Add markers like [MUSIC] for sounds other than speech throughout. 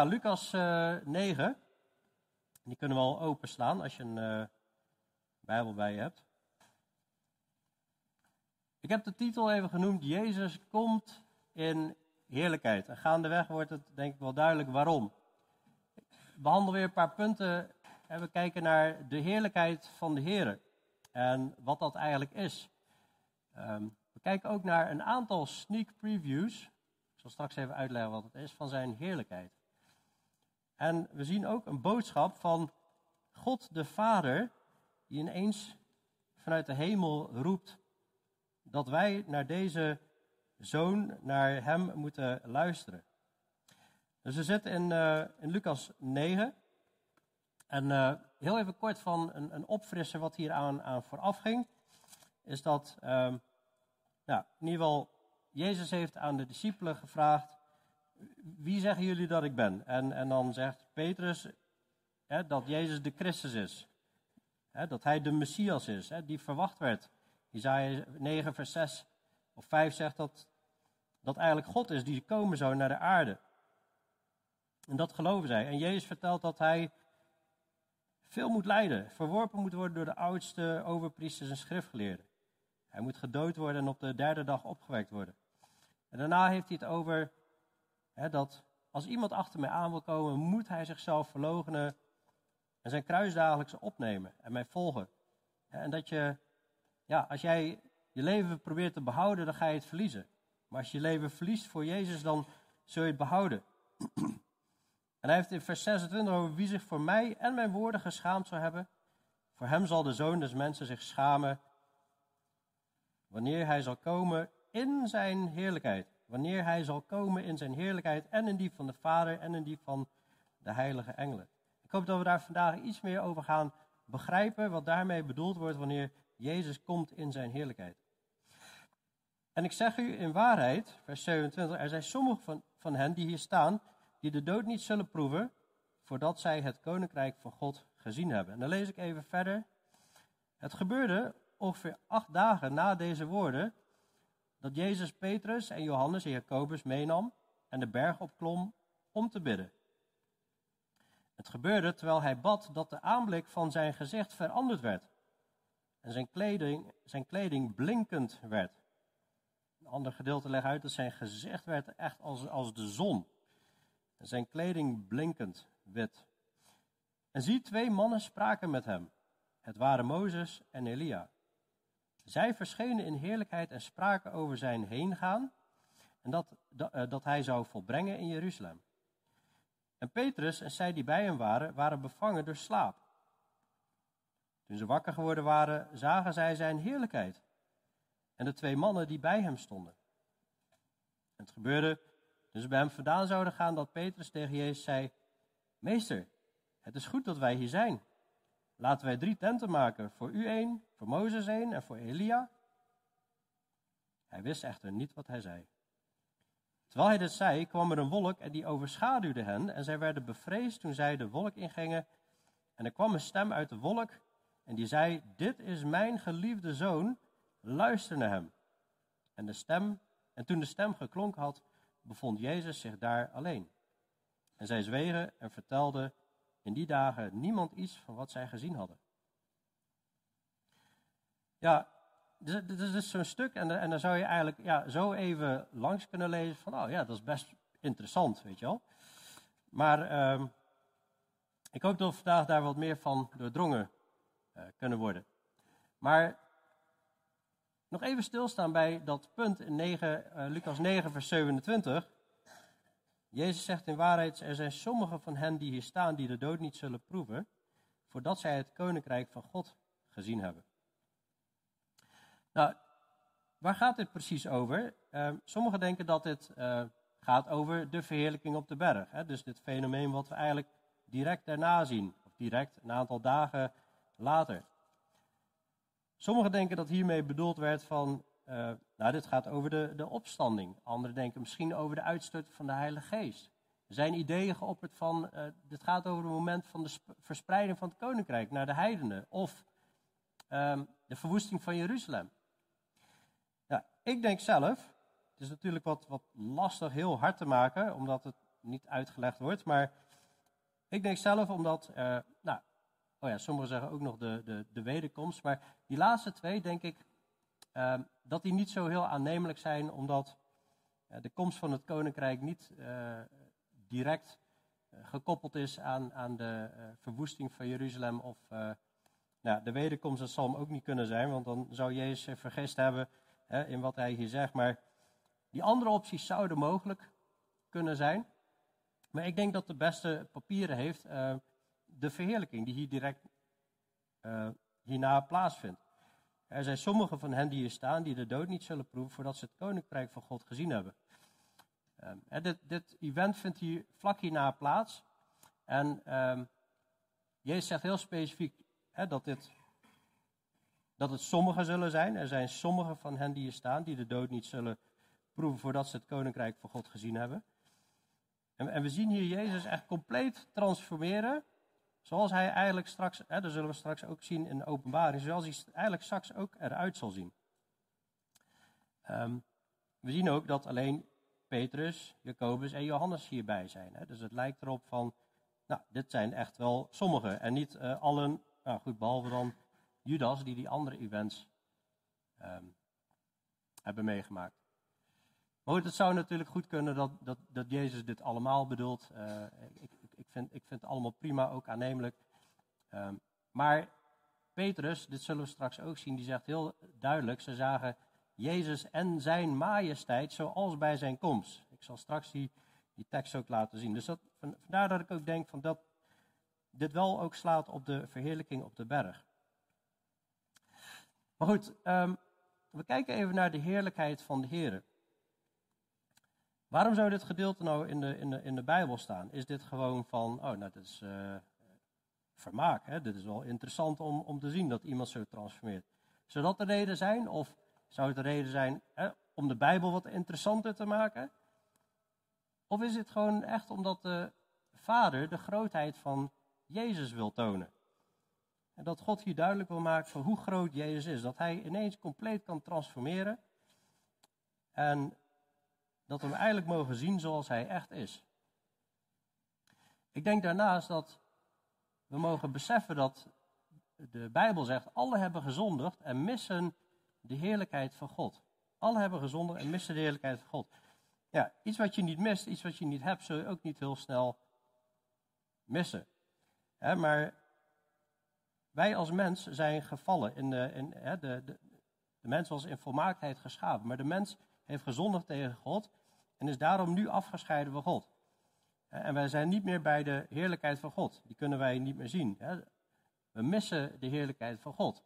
ja, Lucas uh, 9. Die kunnen we al openslaan als je een uh, Bijbel bij je hebt. Ik heb de titel even genoemd: Jezus komt in heerlijkheid. En gaandeweg wordt het denk ik wel duidelijk waarom. We behandelen weer een paar punten en we kijken naar de heerlijkheid van de Heer en wat dat eigenlijk is. Um, we kijken ook naar een aantal sneak previews. Ik zal straks even uitleggen wat het is van zijn heerlijkheid. En we zien ook een boodschap van God de Vader, die ineens vanuit de hemel roept dat wij naar deze zoon, naar hem moeten luisteren. Dus we zitten in, uh, in Lucas 9. En uh, heel even kort van een, een opfrissen wat hier aan, aan vooraf ging. Is dat, nou, in ieder geval, Jezus heeft aan de discipelen gevraagd: Wie zeggen jullie dat ik ben? En, en dan zegt Petrus hè, dat Jezus de Christus is. Hè, dat hij de Messias is, hè, die verwacht werd. Isaiah 9, vers 6 of 5 zegt dat dat eigenlijk God is die komen zou naar de aarde. En dat geloven zij. En Jezus vertelt dat hij veel moet lijden, verworpen moet worden door de oudste overpriesters en schriftgeleerden. Hij moet gedood worden en op de derde dag opgewekt worden. En daarna heeft hij het over dat als iemand achter mij aan wil komen, moet hij zichzelf verloochenen en zijn kruis dagelijks opnemen en mij volgen. En dat je, ja, als jij je leven probeert te behouden, dan ga je het verliezen. Maar als je je leven verliest voor Jezus, dan zul je het behouden. [CLEARS THROAT] En hij heeft in vers 26 over wie zich voor mij en mijn woorden geschaamd zou hebben. Voor hem zal de zoon des mensen zich schamen wanneer hij zal komen in zijn heerlijkheid. Wanneer hij zal komen in zijn heerlijkheid en in die van de Vader en in die van de heilige engelen. Ik hoop dat we daar vandaag iets meer over gaan begrijpen wat daarmee bedoeld wordt wanneer Jezus komt in zijn heerlijkheid. En ik zeg u in waarheid, vers 27, er zijn sommigen van, van hen die hier staan, die de dood niet zullen proeven, voordat zij het koninkrijk van God gezien hebben. En dan lees ik even verder. Het gebeurde ongeveer acht dagen na deze woorden, dat Jezus Petrus en Johannes en Jacobus meenam en de berg opklom om te bidden. Het gebeurde terwijl hij bad dat de aanblik van zijn gezicht veranderd werd en zijn kleding, zijn kleding blinkend werd. Een ander gedeelte legt uit dat zijn gezicht werd echt als, als de zon. En zijn kleding blinkend wit. En zie, twee mannen spraken met hem. Het waren Mozes en Elia. Zij verschenen in heerlijkheid en spraken over zijn heengaan en dat, eh, dat hij zou volbrengen in Jeruzalem. En Petrus en zij die bij hem waren, waren bevangen door slaap. Toen ze wakker geworden waren, zagen zij zijn heerlijkheid en de twee mannen die bij hem stonden. En het gebeurde toen ze bij hem vandaan zouden gaan dat Petrus tegen Jezus zei, Meester, het is goed dat wij hier zijn. Laten wij drie tenten maken, voor u één, voor Mozes één en voor Elia. Hij wist echter niet wat hij zei. Terwijl hij dit zei, kwam er een wolk en die overschaduwde hen en zij werden bevreesd toen zij de wolk ingingen. En er kwam een stem uit de wolk en die zei, dit is mijn geliefde zoon, luister naar hem. En, de stem, en toen de stem geklonken had, bevond Jezus zich daar alleen. En zij zwegen en vertelden in die dagen niemand iets van wat zij gezien hadden. Ja, dit is dus zo'n stuk en, en dan zou je eigenlijk ja, zo even langs kunnen lezen van, oh ja, dat is best interessant, weet je wel. Maar uh, ik hoop dat we vandaag daar wat meer van doordrongen uh, kunnen worden. Maar nog even stilstaan bij dat punt in 9, uh, eh, Lucas 9, vers 27. Jezus zegt in waarheid, er zijn sommigen van hen die hier staan die de dood niet zullen proeven, voordat zij het koninkrijk van God gezien hebben. Nou, waar gaat dit precies over? Uh, sommigen denken dat dit uh, gaat over de verheerlijking op de berg. Hè? Dus dit fenomeen wat we eigenlijk direct daarna zien, of direct een aantal dagen later. Sommigen denken dat hiermee bedoeld werd van, uh, nou dit gaat over de, de opstanding. Anderen denken misschien over de uitstorting van de Heilige Geest. Er zijn ideeën geopperd van, uh, dit gaat over het moment van de verspreiding van het koninkrijk naar de heidenen. Of um, de verwoesting van Jeruzalem. Ja, ik denk zelf, het is natuurlijk wat, wat lastig heel hard te maken, omdat het niet uitgelegd wordt. Maar ik denk zelf omdat, uh, nou, oh ja, sommigen zeggen ook nog de, de, de wederkomst. Maar die laatste twee, denk ik, dat die niet zo heel aannemelijk zijn, omdat uh, de komst van het koninkrijk niet direct gekoppeld is aan, aan de verwoesting van Jeruzalem of nou, de wederkomst. Dat zal hem ook niet kunnen zijn, want dan zou Jezus vergist hebben hè, in wat hij hier zegt. Maar die andere opties zouden mogelijk kunnen zijn. Maar ik denk dat de beste papieren heeft de verheerlijking die hier direct hierna plaatsvindt. Er zijn sommige van hen die hier staan die de dood niet zullen proeven voordat ze het koninkrijk van God gezien hebben. Uh, dit, dit, event vindt hier vlak hierna plaats. En um, Jezus zegt heel specifiek dat, dit, dat het sommigen zullen zijn. Er zijn sommige van hen die hier staan die de dood niet zullen proeven voordat ze het koninkrijk van God gezien hebben. En, en, we zien hier Jezus echt compleet transformeren. Zoals hij eigenlijk straks, hè, dat zullen we straks ook zien in de openbaring, zoals hij eigenlijk straks ook eruit zal zien. Um, we zien ook dat alleen Petrus, Jacobus en Johannes hierbij zijn. Hè. Dus het lijkt erop van, nou, dit zijn echt wel sommigen en niet uh, allen, nou goed, behalve dan Judas die die andere events um, hebben meegemaakt. Maar het zou natuurlijk goed kunnen dat, dat, dat Jezus dit allemaal bedoelt. Uh, ik, ik, vind, ik vind het allemaal prima, ook aannemelijk. Um, maar Petrus, dit zullen we straks ook zien, die zegt heel duidelijk, ze zagen Jezus en zijn majesteit zoals bij zijn komst. Ik zal straks die, die tekst ook laten zien. Dus dat, vandaar dat ik ook denk van dat dit wel ook slaat op de verheerlijking op de berg. Maar goed, um, we kijken even naar de heerlijkheid van de Heer. Waarom zou dit gedeelte nou in de, in de, in de Bijbel staan? Is dit gewoon van, oh, nou, dat is uh, vermaak. Hè? Dit is wel interessant om, om te zien dat iemand zo transformeert. Zou dat de reden zijn? Of zou het de reden zijn hè, om de Bijbel wat interessanter te maken? Of is het gewoon echt omdat de Vader de grootheid van Jezus wil tonen? En dat God hier duidelijk wil maken van hoe groot Jezus is. Dat hij ineens compleet kan transformeren. En dat we hem eigenlijk mogen zien zoals hij echt is. Ik denk daarnaast dat we mogen beseffen dat de Bijbel zegt: alle hebben gezondigd en missen de heerlijkheid van God. Alle hebben gezondigd en missen de heerlijkheid van God. Ja, iets wat je niet mist, iets wat je niet hebt, zul je ook niet heel snel missen. maar wij als mens zijn gevallen. In de, in, de, de, de mens was in volmaaktheid geschapen, maar de mens heeft gezondigd tegen God en is daarom nu afgescheiden van God. En wij zijn niet meer bij de heerlijkheid van God. Die kunnen wij niet meer zien. We missen de heerlijkheid van God.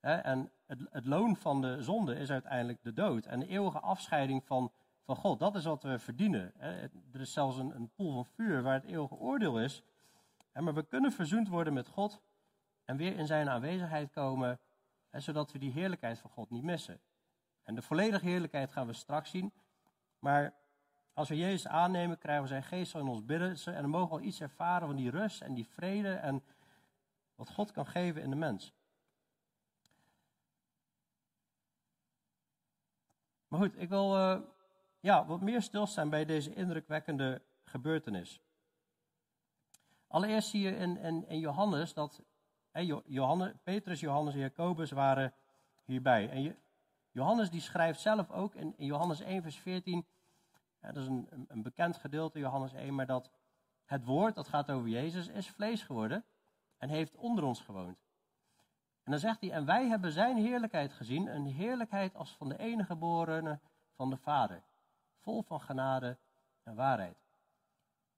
En het, loon van de zonde is uiteindelijk de dood. En de eeuwige afscheiding van, van God, dat is wat we verdienen. Er is zelfs een, een poel van vuur waar het eeuwige oordeel is. Maar we kunnen verzoend worden met God en weer in zijn aanwezigheid komen, zodat we die heerlijkheid van God niet missen. En de volledige heerlijkheid gaan we straks zien. Maar als we Jezus aannemen, krijgen we zijn geest in ons bidden. En dan mogen we iets ervaren van die rust en die vrede en wat God kan geven in de mens. Maar goed, ik wil uh, ja, wat meer stilstaan bij deze indrukwekkende gebeurtenis. Allereerst zie je in, Johannes dat Johannes, Petrus, Johannes en Jacobus waren hierbij. En Johannes die schrijft zelf ook in, Johannes 1 vers 14 dat is een, een bekend gedeelte, Johannes 1, maar dat het woord, dat gaat over Jezus, is vlees geworden en heeft onder ons gewoond. En dan zegt hij, en wij hebben zijn heerlijkheid gezien, een heerlijkheid als van de enige geborene van de Vader, vol van genade en waarheid.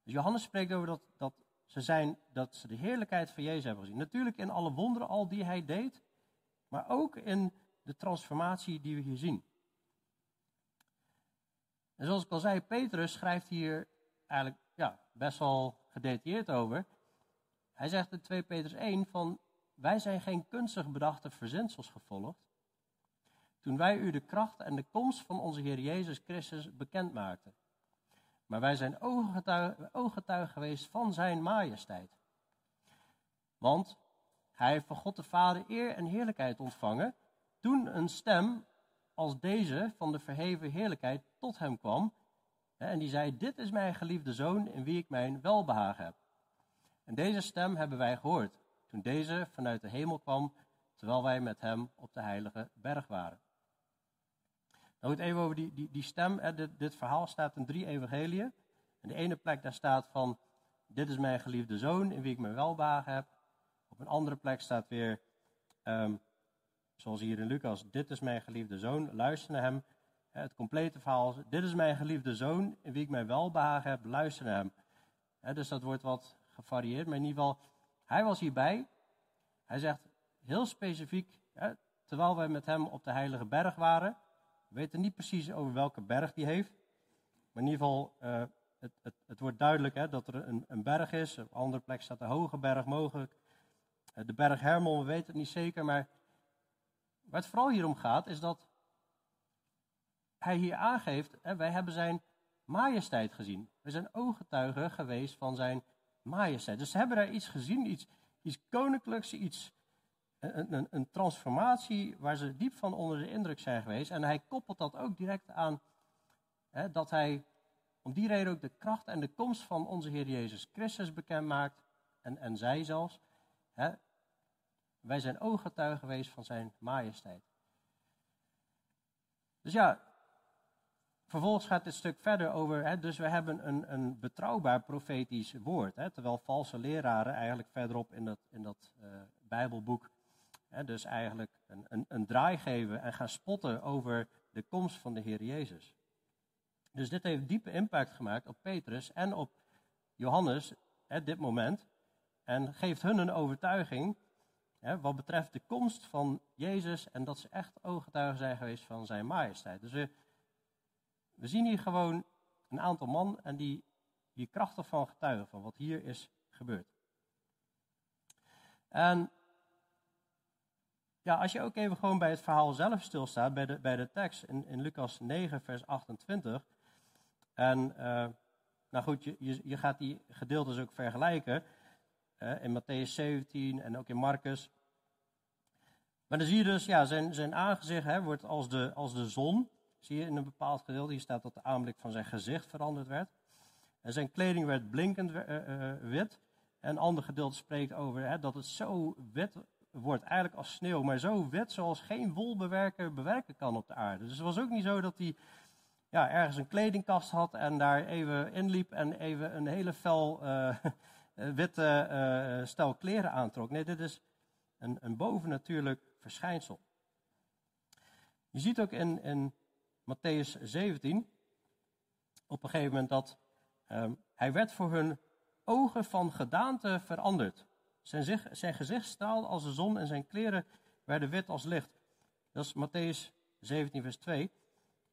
Dus Johannes spreekt over dat, dat, ze zijn, dat ze de heerlijkheid van Jezus hebben gezien. Natuurlijk in alle wonderen al die hij deed, maar ook in de transformatie die we hier zien. En zoals ik al zei, Petrus schrijft hier eigenlijk ja, best wel gedetailleerd over. Hij zegt in 2 Petrus 1 van, wij zijn geen kunstig bedachte verzinsels gevolgd. Toen wij u de kracht en de komst van onze Heer Jezus Christus bekend maakten. Maar wij zijn ooggetuigen geweest van zijn majesteit. Want hij heeft van God de Vader eer en heerlijkheid ontvangen toen een stem als deze van de verheven heerlijkheid tot hem kwam En die zei, dit is mijn geliefde zoon in wie ik mijn welbehagen heb. En deze stem hebben wij gehoord, toen deze vanuit de hemel kwam, terwijl wij met hem op de heilige berg waren. Nou goed, even over die, die, die stem. Dit, dit verhaal staat in drie evangeliën. En de ene plek daar staat van, dit is mijn geliefde zoon in wie ik mijn welbehagen heb. Op een andere plek staat weer, ehm, zoals hier in Lucas, dit is mijn geliefde zoon, luister naar hem. Het complete verhaal, dit is mijn geliefde zoon in wie ik mijn welbehagen heb, luister naar hem. dus dat wordt wat gevarieerd, maar in ieder geval, hij was hierbij. Hij zegt heel specifiek, terwijl wij met hem op de heilige berg waren, we weten niet precies over welke berg die heeft, maar in ieder geval, uh, het, het, het, wordt duidelijk dat er een, een, berg is. Op een andere plek staat de hoge berg mogelijk. Eh, de berg Hermon, we weten het niet zeker. Maar waar het vooral hier om gaat, is dat hij hier aangeeft: hè, wij hebben zijn majesteit gezien. We zijn ooggetuigen geweest van zijn majesteit. Dus ze hebben daar iets gezien, iets, iets koninklijks, iets, een, een, een, transformatie waar ze diep van onder de indruk zijn geweest. En hij koppelt dat ook direct aan hè, dat hij om die reden ook de kracht en de komst van onze Heer Jezus Christus bekend maakt. En, en zij zelfs. Hè, wij zijn ooggetuigen geweest van zijn majesteit. Dus ja, vervolgens gaat dit stuk verder over. Hè, dus we hebben een, een betrouwbaar profetisch woord. Hè, terwijl valse leraren eigenlijk verderop in dat, in dat uh, Bijbelboek. Hè, dus eigenlijk een, een, een draai geven en gaan spotten over de komst van de Heer Jezus. Dus dit heeft diepe impact gemaakt op Petrus en op Johannes op dit moment. En geeft hun een overtuiging wat betreft de komst van Jezus en dat ze echt ooggetuigen zijn geweest van zijn majesteit. Dus we, zien hier gewoon een aantal man en die hier krachtig van getuigen van wat hier is gebeurd. En ja, als je ook even gewoon bij het verhaal zelf stilstaat, bij de, bij de tekst in, in Lucas 9, vers 28, en uh, nou goed, je, je, je, gaat die gedeeltes ook vergelijken. In Matthäus 17 en ook in Marcus. Maar dan zie je dus, ja, zijn, zijn aangezicht hè, wordt als de, als de zon. Zie je in een bepaald gedeelte. Hier staat dat de aanblik van zijn gezicht veranderd werd. En zijn kleding werd blinkend uh, wit. En een ander gedeelte spreekt over hè, dat het zo wit wordt, eigenlijk als sneeuw. Maar zo wit zoals geen wolbewerker bewerken kan op de aarde. Dus het was ook niet zo dat hij ja, ergens een kledingkast had en daar even inliep en even een hele fel [LAUGHS] witte uh, stel kleren aantrok. Nee, dit is een, een bovennatuurlijk verschijnsel. Je ziet ook in, in Matthäus 17 op een gegeven moment dat um, hij werd voor hun ogen van gedaante veranderd. Zijn, zijn gezicht straalde als de zon en zijn kleren werden wit als licht. Dat is Matthäus 17, vers 2.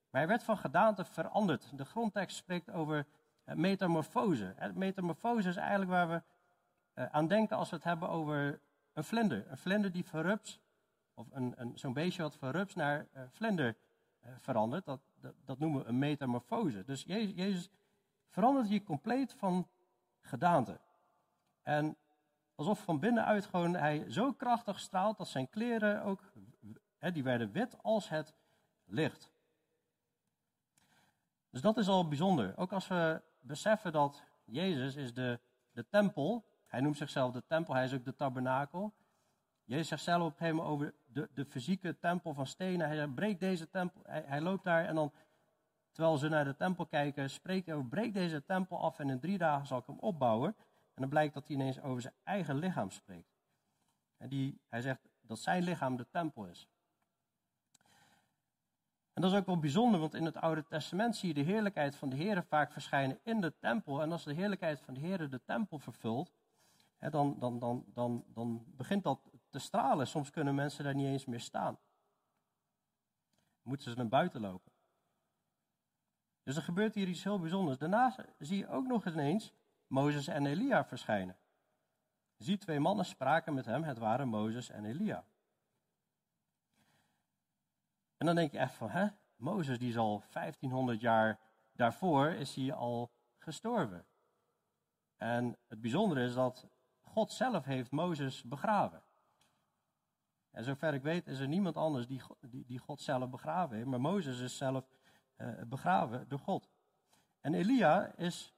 Maar hij werd van gedaante veranderd. De grondtekst spreekt over eh, metamorfose. Metamorfose is eigenlijk waar we eh, aan denken als we het hebben over een vlinder. Een vlinder die verrupt, of een, een, zo'n beestje wat verrupt naar vlinder verandert. Dat, dat, noemen we een metamorfose. Dus Jezus verandert hier compleet van gedaante. En alsof van binnenuit gewoon hij zo krachtig straalt dat zijn kleren ook, die werden wit als het licht. Dus dat is al bijzonder. Ook als we beseffen dat Jezus is de, de tempel. Hij noemt zichzelf de tempel, hij is ook de tabernakel. Jezus zegt zelf op een gegeven moment over de, de fysieke tempel van stenen. Hij zegt, breek deze tempel. Hij, hij loopt daar en dan, terwijl ze naar de tempel kijken, spreekt hij over, breek deze tempel af en in drie dagen zal ik hem opbouwen. En dan blijkt dat hij ineens over zijn eigen lichaam spreekt. En die, hij zegt dat zijn lichaam de tempel is. En dat is ook wel bijzonder, want in het Oude Testament zie je de heerlijkheid van de Heer vaak verschijnen in de tempel. En als de heerlijkheid van de Heer de tempel vervult, hè, dan, dan, dan, dan, dan begint dat te stralen. Soms kunnen mensen daar niet eens meer staan. moeten ze naar buiten lopen. Dus er gebeurt hier iets heel bijzonders. Daarnaast zie je ook nog eens Mozes en Elia verschijnen. Zie, twee mannen spraken met hem, het waren Mozes en Elia. En dan denk je echt van, hè, Mozes die is al 1500 jaar daarvoor is hij al gestorven. En het bijzondere is dat God zelf heeft Mozes begraven. En zover ik weet is er niemand anders die, die, God zelf begraven heeft, maar Mozes is zelf uh, begraven door God. En Elia is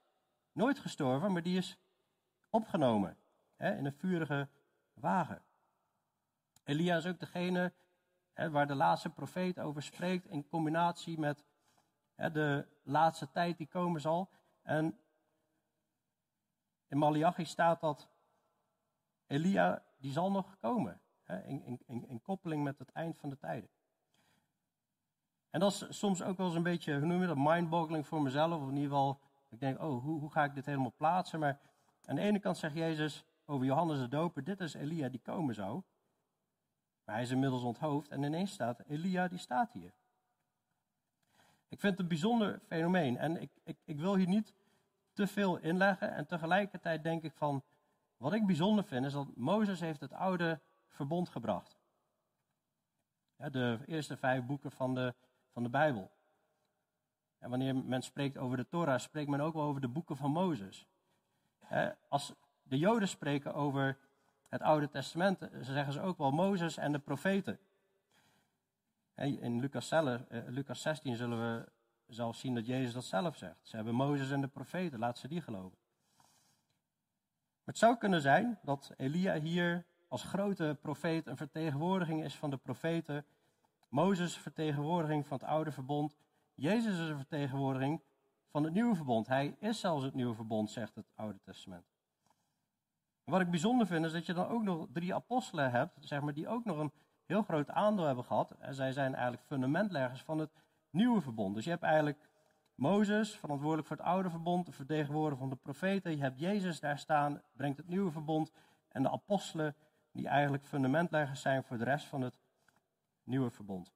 nooit gestorven, maar die is opgenomen hè, in een vurige wagen. Elia is ook degene hè, waar de laatste profeet over spreekt in combinatie met hè, de laatste tijd die komen zal. En in Malachi staat dat Elia, die zal nog komen. Hè, in, in, in koppeling met het eind van de tijden. En dat is soms ook wel eens een beetje, hoe noem je dat, mindboggling voor mezelf. Of in ieder geval, ik denk, oh, hoe, hoe ga ik dit helemaal plaatsen? Maar aan de ene kant zegt Jezus over Johannes de Doper, dit is Elia die komen zou. Maar hij is inmiddels onthoofd en ineens staat Elia, die staat hier. Ik vind het een bijzonder fenomeen en ik, ik, ik wil hier niet te veel inleggen. En tegelijkertijd denk ik van, wat ik bijzonder vind is dat Mozes heeft het oude verbond gebracht. De eerste vijf boeken van de, van de Bijbel. En wanneer men spreekt over de Torah, spreekt men ook wel over de boeken van Mozes. Als de Joden spreken over het Oude Testament, ze zeggen ze ook wel Mozes en de profeten. In Lucas, eh, Lucas 16 zullen we zelfs zien dat Jezus dat zelf zegt. Ze hebben Mozes en de profeten, laat ze die geloven. Maar het zou kunnen zijn dat Elia hier als grote profeet een vertegenwoordiging is van de profeten. Mozes vertegenwoordiging van het oude verbond. Jezus is een vertegenwoordiging van het nieuwe verbond. Hij is zelfs het nieuwe verbond, zegt het Oude Testament. Wat ik bijzonder vind is dat je dan ook nog drie apostelen hebt, zeg maar, die ook nog een heel groot aandeel hebben gehad. En zij zijn eigenlijk fundamentleggers van het nieuwe verbond. Dus je hebt eigenlijk Mozes, verantwoordelijk voor het oude verbond, de vertegenwoordiger van de profeten. Je hebt Jezus daar staan, brengt het nieuwe verbond. En de apostelen, die eigenlijk fundamentleggers zijn voor de rest van het nieuwe verbond.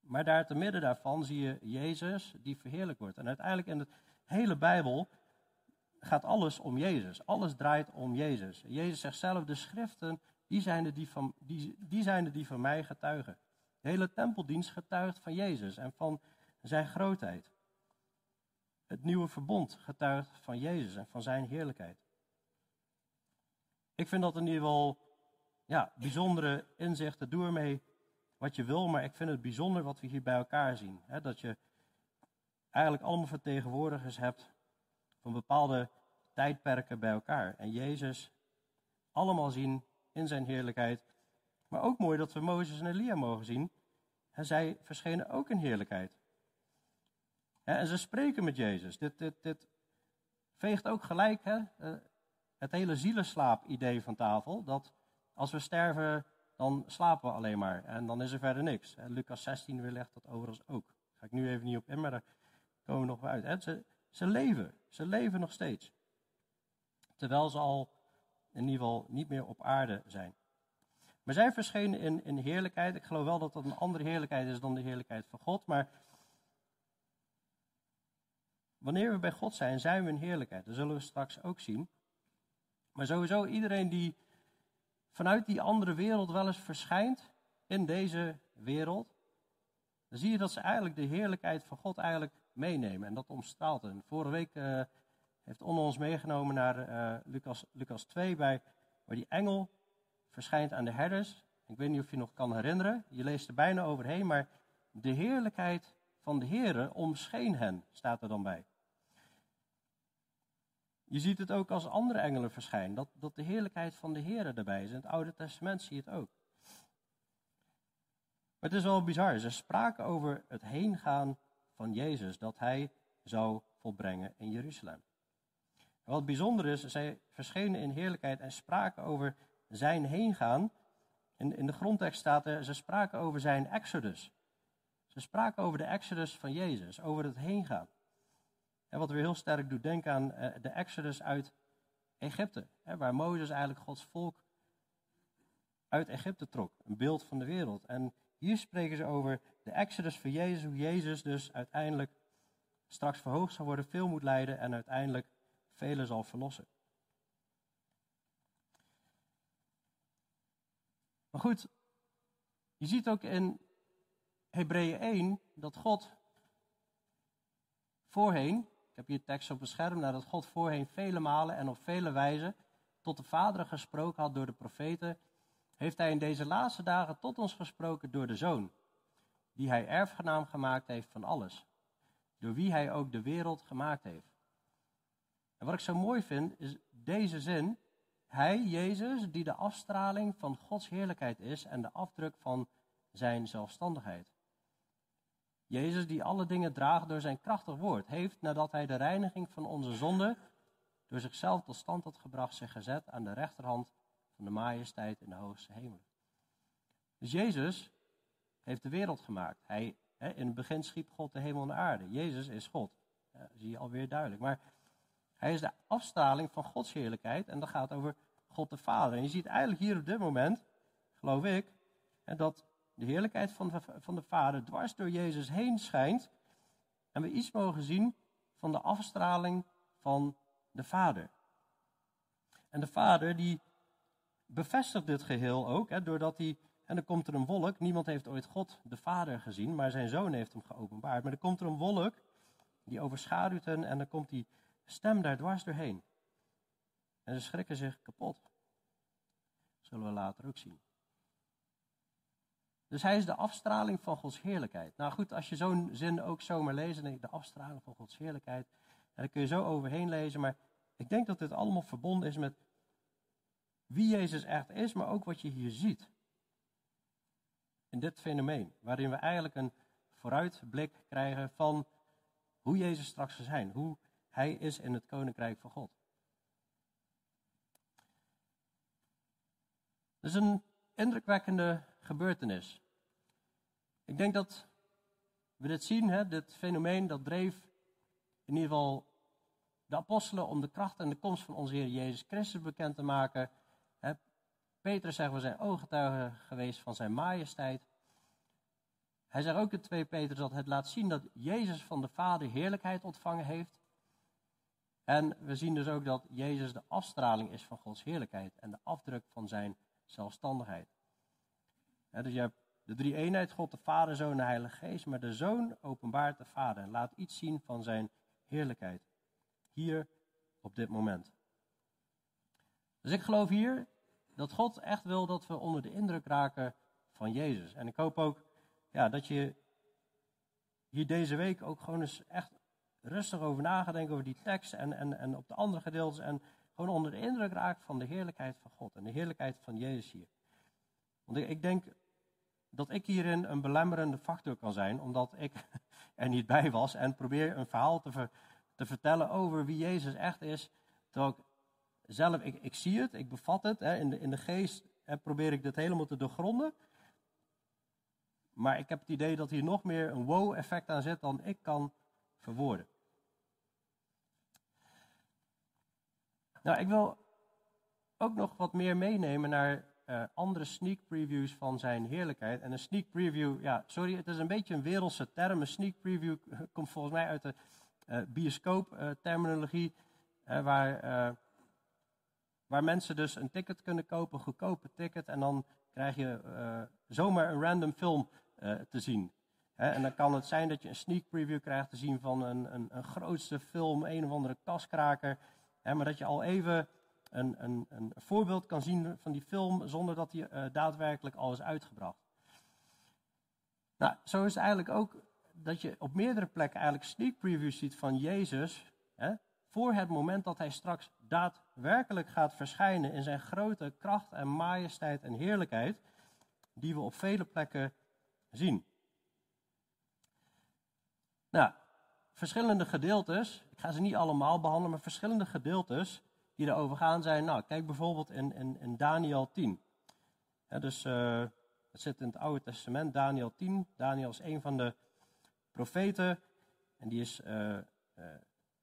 Maar daar te midden daarvan zie je Jezus die verheerlijk wordt. En uiteindelijk in de hele Bijbel gaat alles om Jezus. Alles draait om Jezus. Jezus zegt zelf, de schriften, die zijn de die van, die, die, zijn de die van mij getuigen. De hele tempeldienst getuigt van Jezus en van zijn grootheid. Het nieuwe verbond getuigt van Jezus en van zijn heerlijkheid. Ik vind dat in ieder geval ja, bijzondere inzichten. Doe ermee wat je wil, maar ik vind het bijzonder wat we hier bij elkaar zien. dat je eigenlijk allemaal vertegenwoordigers hebt van bepaalde tijdperken bij elkaar. En Jezus allemaal zien in zijn heerlijkheid. Maar ook mooi dat we Mozes en Elia mogen zien. En zij verschenen ook in heerlijkheid. En ze spreken met Jezus. Dit, dit, dit veegt ook gelijk hè, eh, het hele zielenslaap-idee van tafel. Dat als we sterven, dan slapen we alleen maar. En dan is er verder niks. Lucas 16 weerlegt dat overigens ook. Daar ga ik nu even niet op in, maar daar komen we nog uit. Ze, ze leven. Ze leven nog steeds. Terwijl ze al in ieder geval niet meer op aarde zijn. Maar zij verschenen in, in heerlijkheid. Ik geloof wel dat dat een andere heerlijkheid is dan de heerlijkheid van God. Maar wanneer we bij God zijn, zijn we in heerlijkheid. Dat zullen we straks ook zien. Maar sowieso iedereen die vanuit die andere wereld wel eens verschijnt in deze wereld, dan zie je dat ze eigenlijk de heerlijkheid van God eigenlijk meenemen. En dat omstraalt. En vorige week uh, heeft Onno ons meegenomen naar uh, Lucas, Lucas 2, bij, waar die engel verschijnt aan de herders. Ik weet niet of je nog kan herinneren. Je leest er bijna overheen, maar de heerlijkheid van de Heere omscheen hen, staat er dan bij. Je ziet het ook als andere engelen verschijnen, dat, dat de heerlijkheid van de Heer erbij is. In het Oude Testament zie je het ook. Maar het is wel bizar. Ze spraken over het heengaan van Jezus, dat hij zou volbrengen in Jeruzalem. Wat bijzonder is, zij verschenen in heerlijkheid en spraken over zijn heengaan. In, in de grondtekst staat er, ze spraken over zijn exodus. Ze spraken over de exodus van Jezus, over het heengaan. En wat weer heel sterk doet denken aan eh, de exodus uit Egypte, waar Mozes eigenlijk Gods volk uit Egypte trok. Een beeld van de wereld. En hier spreken ze over de exodus van Jezus, hoe Jezus dus uiteindelijk straks verhoogd zal worden, veel moet lijden en uiteindelijk velen zal verlossen. Maar goed, je ziet ook in Hebreeën 1 dat God voorheen ik heb hier tekst op het scherm, nadat God voorheen vele malen en op vele wijzen tot de Vader gesproken had door de profeten, heeft hij in deze laatste dagen tot ons gesproken door de Zoon, die hij erfgenaam gemaakt heeft van alles. door wie hij ook de wereld gemaakt heeft. En wat ik zo mooi vind, is deze zin. Hij, Jezus, die de afstraling van Gods heerlijkheid is en de afdruk van zijn zelfstandigheid. Jezus, die alle dingen draagt door zijn krachtig woord, heeft, nadat hij de reiniging van onze zonde door zichzelf tot stand had gebracht, zich gezet aan de rechterhand van de majesteit in de hoogste hemel. Dus Jezus heeft de wereld gemaakt. Hij, hè, in het begin schiep God de hemel en de aarde. Jezus is God. Ja, zie je alweer duidelijk. Maar hij is de afstraling van Gods heerlijkheid en dat gaat over God de Vader. En je ziet eigenlijk hier op dit moment, geloof ik, dat de heerlijkheid van de, van de Vader dwars door Jezus heen schijnt. En we iets mogen zien van de afstraling van de Vader. En de Vader die bevestigt dit geheel ook, hè, doordat hij, en dan komt er een wolk, niemand heeft ooit God de Vader gezien, maar zijn zoon heeft hem geopenbaard. Maar er komt er een wolk, die overschaduwt hen en dan komt die stem daar dwars doorheen. En ze schrikken zich kapot. Zullen we later ook zien. Dus hij is de afstraling van Gods heerlijkheid. Nou goed, als je zo'n zin ook zomaar leest, dan de afstraling van Gods heerlijkheid. En daar kun je zo overheen lezen, maar ik denk dat dit allemaal verbonden is met wie Jezus echt is, maar ook wat je hier ziet. In dit fenomeen, waarin we eigenlijk een vooruitblik krijgen van hoe Jezus straks zal zijn, hoe hij is in het koninkrijk van God. Dat is een indrukwekkende gebeurtenis. Ik denk dat we dit zien, hè, dit fenomeen, dat dreef in ieder geval de apostelen om de kracht en de komst van onze Heer Jezus Christus bekend te maken. Petrus zegt, we zijn ooggetuigen geweest van zijn majesteit. Hij zegt ook in 2 Petrus dat het laat zien dat Jezus van de Vader heerlijkheid ontvangen heeft. En we zien dus ook dat Jezus de afstraling is van Gods heerlijkheid en de afdruk van zijn zelfstandigheid. dus je hebt de drie eenheid, God de Vader, Zoon en Heilige Geest, maar de Zoon openbaart de Vader en laat iets zien van zijn heerlijkheid. Hier op dit moment. Dus ik geloof hier dat God echt wil dat we onder de indruk raken van Jezus. En ik hoop ook ja, dat je hier deze week ook gewoon eens echt rustig over nagedenken over die tekst en, en, en op de andere gedeeltes. En gewoon onder de indruk raakt van de heerlijkheid van God en de heerlijkheid van Jezus hier. Want ik, ik denk dat ik hierin een belemmerende factor kan zijn, omdat ik [LAUGHS] er niet bij was en probeer een verhaal te, te vertellen over wie Jezus echt is. Terwijl ik zelf, ik, ik zie het, ik bevat het, hè, in, de, in de geest probeer ik dit helemaal te doorgronden. Maar ik heb het idee dat hier nog meer een wow-effect aan zit dan ik kan verwoorden. Nou, ik wil ook nog wat meer meenemen naar uh, andere sneak previews van zijn heerlijkheid. En een sneak preview, ja, sorry, het is een beetje een wereldse term. Een sneak preview [LAUGHS] komt volgens mij uit de uh, bioscoop-terminologie, uh, waar, waar mensen dus een ticket kunnen kopen, een goedkope ticket, en dan krijg je zomaar een random film te zien. en dan kan het zijn dat je een sneak preview krijgt te zien van een, een, een grootste film, een of andere kaskraker. maar dat je al even een, een, een voorbeeld kan zien van die film zonder dat die uh, daadwerkelijk al is uitgebracht. Nou, zo is het eigenlijk ook dat je op meerdere plekken eigenlijk sneak previews ziet van Jezus. Voor het moment dat hij straks daadwerkelijk gaat verschijnen in zijn grote kracht en majesteit en heerlijkheid. Die we op vele plekken zien. Nou, verschillende gedeeltes. Ik ga ze niet allemaal behandelen, maar verschillende gedeeltes die erover gaan zijn. Nou, kijk bijvoorbeeld in, in, in Daniel 10. dus uh, het zit in het Oude Testament, Daniel 10. Daniel is een van de profeten. En die is uh, uh,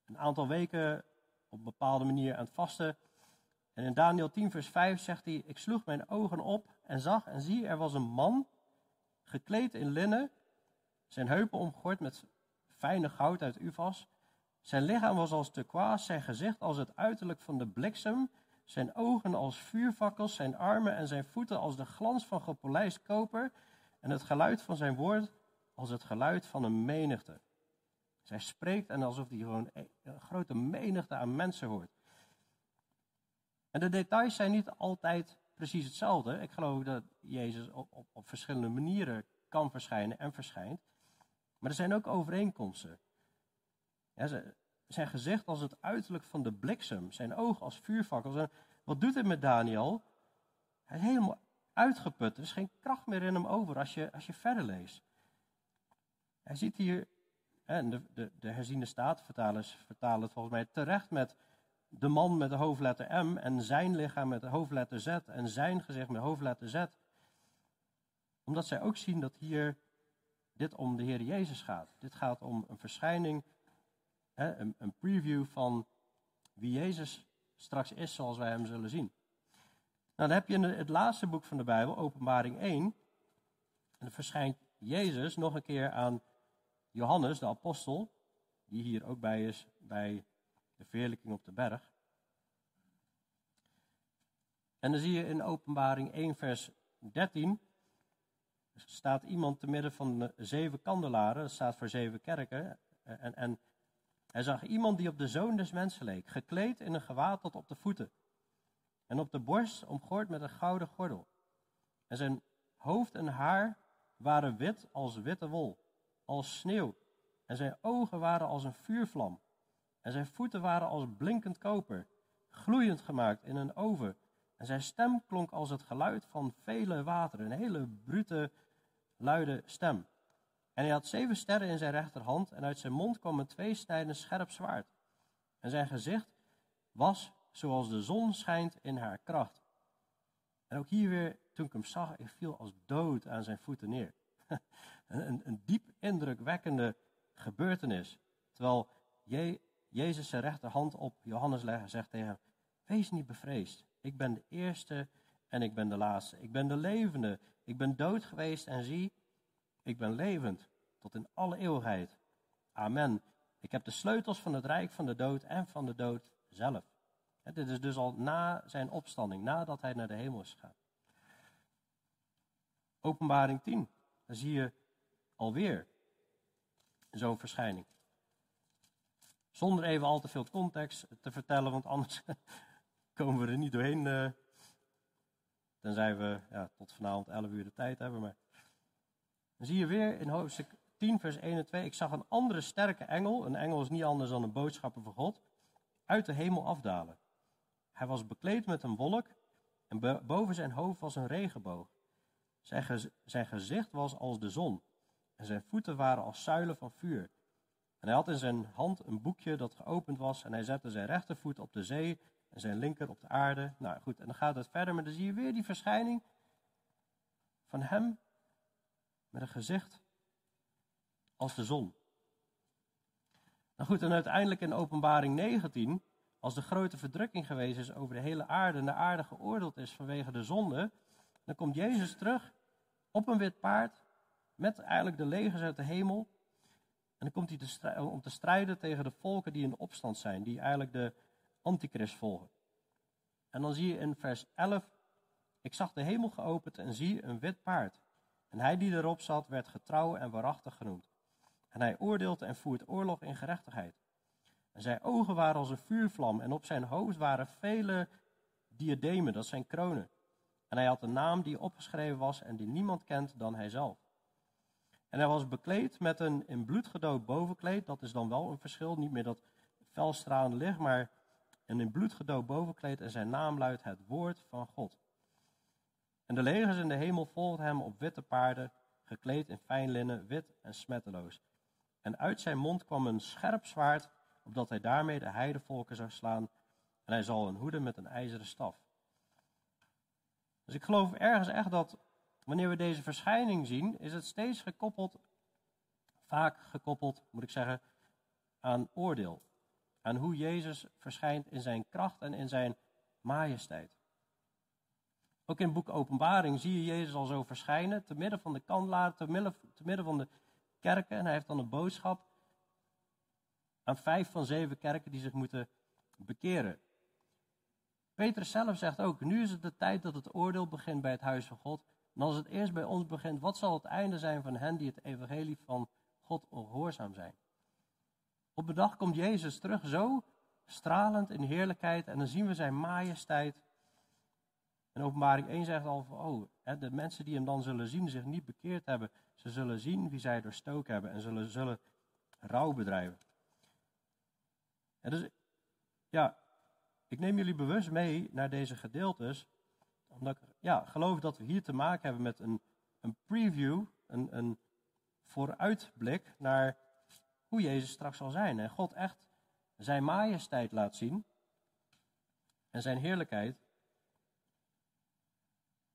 een aantal weken op een bepaalde manier aan het vasten. En in Daniel 10, vers 5 zegt hij: Ik sloeg mijn ogen op en zag en zie, er was een man gekleed in linnen, zijn heupen omgord met fijne goud uit Uvas zijn lichaam was als turquoise, zijn gezicht als het uiterlijk van de bliksem, zijn ogen als vuurvakkels, zijn armen en zijn voeten als de glans van gepolijst koper en het geluid van zijn woord als het geluid van een menigte. Zij spreekt en alsof hij gewoon een grote menigte aan mensen hoort. En de details zijn niet altijd precies hetzelfde. Ik geloof dat Jezus op, op, op verschillende manieren kan verschijnen en verschijnt. Maar er zijn ook overeenkomsten. zijn gezicht als het uiterlijk van de bliksem, zijn oog als vuurvakkels. wat doet het met Daniel? Hij is helemaal uitgeput. Er is geen kracht meer in hem over als je, als je verder leest. Hij ziet hier, de, de, de herziende statenvertalers vertalen het volgens mij terecht met de man met de hoofdletter M en zijn lichaam met de hoofdletter Z en zijn gezicht met de hoofdletter Z. Omdat zij ook zien dat hier dit om de Heer Jezus gaat. Dit gaat om een verschijning, hè, een, een preview van wie Jezus straks is zoals wij hem zullen zien. Nou, dan heb je in het laatste boek van de Bijbel, Openbaring 1. En dan verschijnt Jezus nog een keer aan Johannes, de apostel, die hier ook bij is bij de verheerlijking op de berg. En dan zie je in Openbaring 1, vers 13, staat iemand te midden van de zeven kandelaren, dat staat voor zeven kerken. En, en hij zag iemand die op de zoon des mensen leek, gekleed in een gewaad tot op de voeten. En op de borst omgord met een gouden gordel. En zijn hoofd en haar waren wit als witte wol, als sneeuw. En zijn ogen waren als een vuurvlam. En zijn voeten waren als blinkend koper, gloeiend gemaakt in een oven. En zijn stem klonk als het geluid van vele wateren, een hele brute, luide stem. En hij had zeven sterren in zijn rechterhand en uit zijn mond kwam een tweesnijdend scherp zwaard. En zijn gezicht was zoals de zon schijnt in haar kracht. En ook hier weer, toen ik hem zag, ik viel als dood aan zijn voeten neer. [LAUGHS] een, diep indrukwekkende gebeurtenis. Terwijl Je, Jezus zijn rechterhand op Johannes legt en zegt tegen hem, wees niet bevreesd. Ik ben de eerste en ik ben de laatste. Ik ben de levende. Ik ben dood geweest en zie, ik ben levend tot in alle eeuwigheid. Amen. Ik heb de sleutels van het rijk van de dood en van de dood zelf. dit is dus al na zijn opstanding, nadat hij naar de hemel is gegaan. Openbaring 10, dan zie je alweer zo'n verschijning. Zonder even al te veel context te vertellen, want anders [LAUGHS] komen we er niet doorheen. Uh, tenzij we ja, tot vanavond 11 uur de tijd hebben. Maar dan zie je weer in hoofdstuk 10, vers 1 en 2. Ik zag een andere sterke engel. Een engel is niet anders dan een boodschapper van God. Uit de hemel afdalen. Hij was bekleed met een wolk. En boven zijn hoofd was een regenboog. Zijn, zijn gezicht was als de zon. En zijn voeten waren als zuilen van vuur. En hij had in zijn hand een boekje dat geopend was. En hij zette zijn rechtervoet op de zee en zijn linker op de aarde. Nou goed, en dan gaat het verder, maar dan zie je weer die verschijning van hem met een gezicht als de zon. Nou goed, en uiteindelijk in openbaring 19, als de grote verdrukking geweest is over de hele aarde en de aarde geoordeeld is vanwege de zonde, dan komt Jezus terug op een wit paard met eigenlijk de legers uit de hemel. En dan komt hij te om te strijden tegen de volken die in opstand zijn, die eigenlijk de antichrist volgen. En dan zie je in vers 11, ik zag de hemel geopend en zie een wit paard. En hij die erop zat, werd getrouw en waarachtig genoemd. En hij oordeelt en voert oorlog in gerechtigheid. En zijn ogen waren als een vuurvlam en op zijn hoofd waren vele diademen, dat zijn kronen. En hij had een naam die opgeschreven was en die niemand kent dan hijzelf. En hij was bekleed met een in bloed gedood bovenkleed. Dat is dan wel een verschil, niet meer dat felstralende licht, maar een in bloed gedood bovenkleed. En zijn naam luidt het woord van God. En de legers in de hemel volgden hem op witte paarden, gekleed in fijn linnen, wit en smetteloos. En uit zijn mond kwam een scherp zwaard, opdat hij daarmee de heidevolken zou slaan. En hij zal een hoede met een ijzeren staf. Dus ik geloof ergens echt dat wanneer we deze verschijning zien, is het steeds gekoppeld, vaak gekoppeld, moet ik zeggen, aan oordeel. Aan hoe Jezus verschijnt in zijn kracht en in zijn majesteit. Ook in het boek Openbaring zie je Jezus al zo verschijnen, te midden van de kandelaar, te midden, te midden van de kerken. En hij heeft dan een boodschap aan vijf van zeven kerken die zich moeten bekeren. Petrus zelf zegt ook, nu is het de tijd dat het oordeel begint bij het huis van God. En als het eerst bij ons begint, wat zal het einde zijn van hen die het evangelie van God ongehoorzaam zijn? Op de dag komt Jezus terug, zo stralend in heerlijkheid, en dan zien we zijn majesteit. En openbaring 1 zegt al oh, de mensen die hem dan zullen zien, zich niet bekeerd hebben, ze zullen zien wie zij doorstoken hebben en zullen, zullen rouw bedrijven. En dus, ja, ik neem jullie bewust mee naar deze gedeeltes, omdat ik ja, geloof dat we hier te maken hebben met een, een preview, een, een vooruitblik naar hoe Jezus straks zal zijn. En God echt zijn majesteit laat zien en zijn heerlijkheid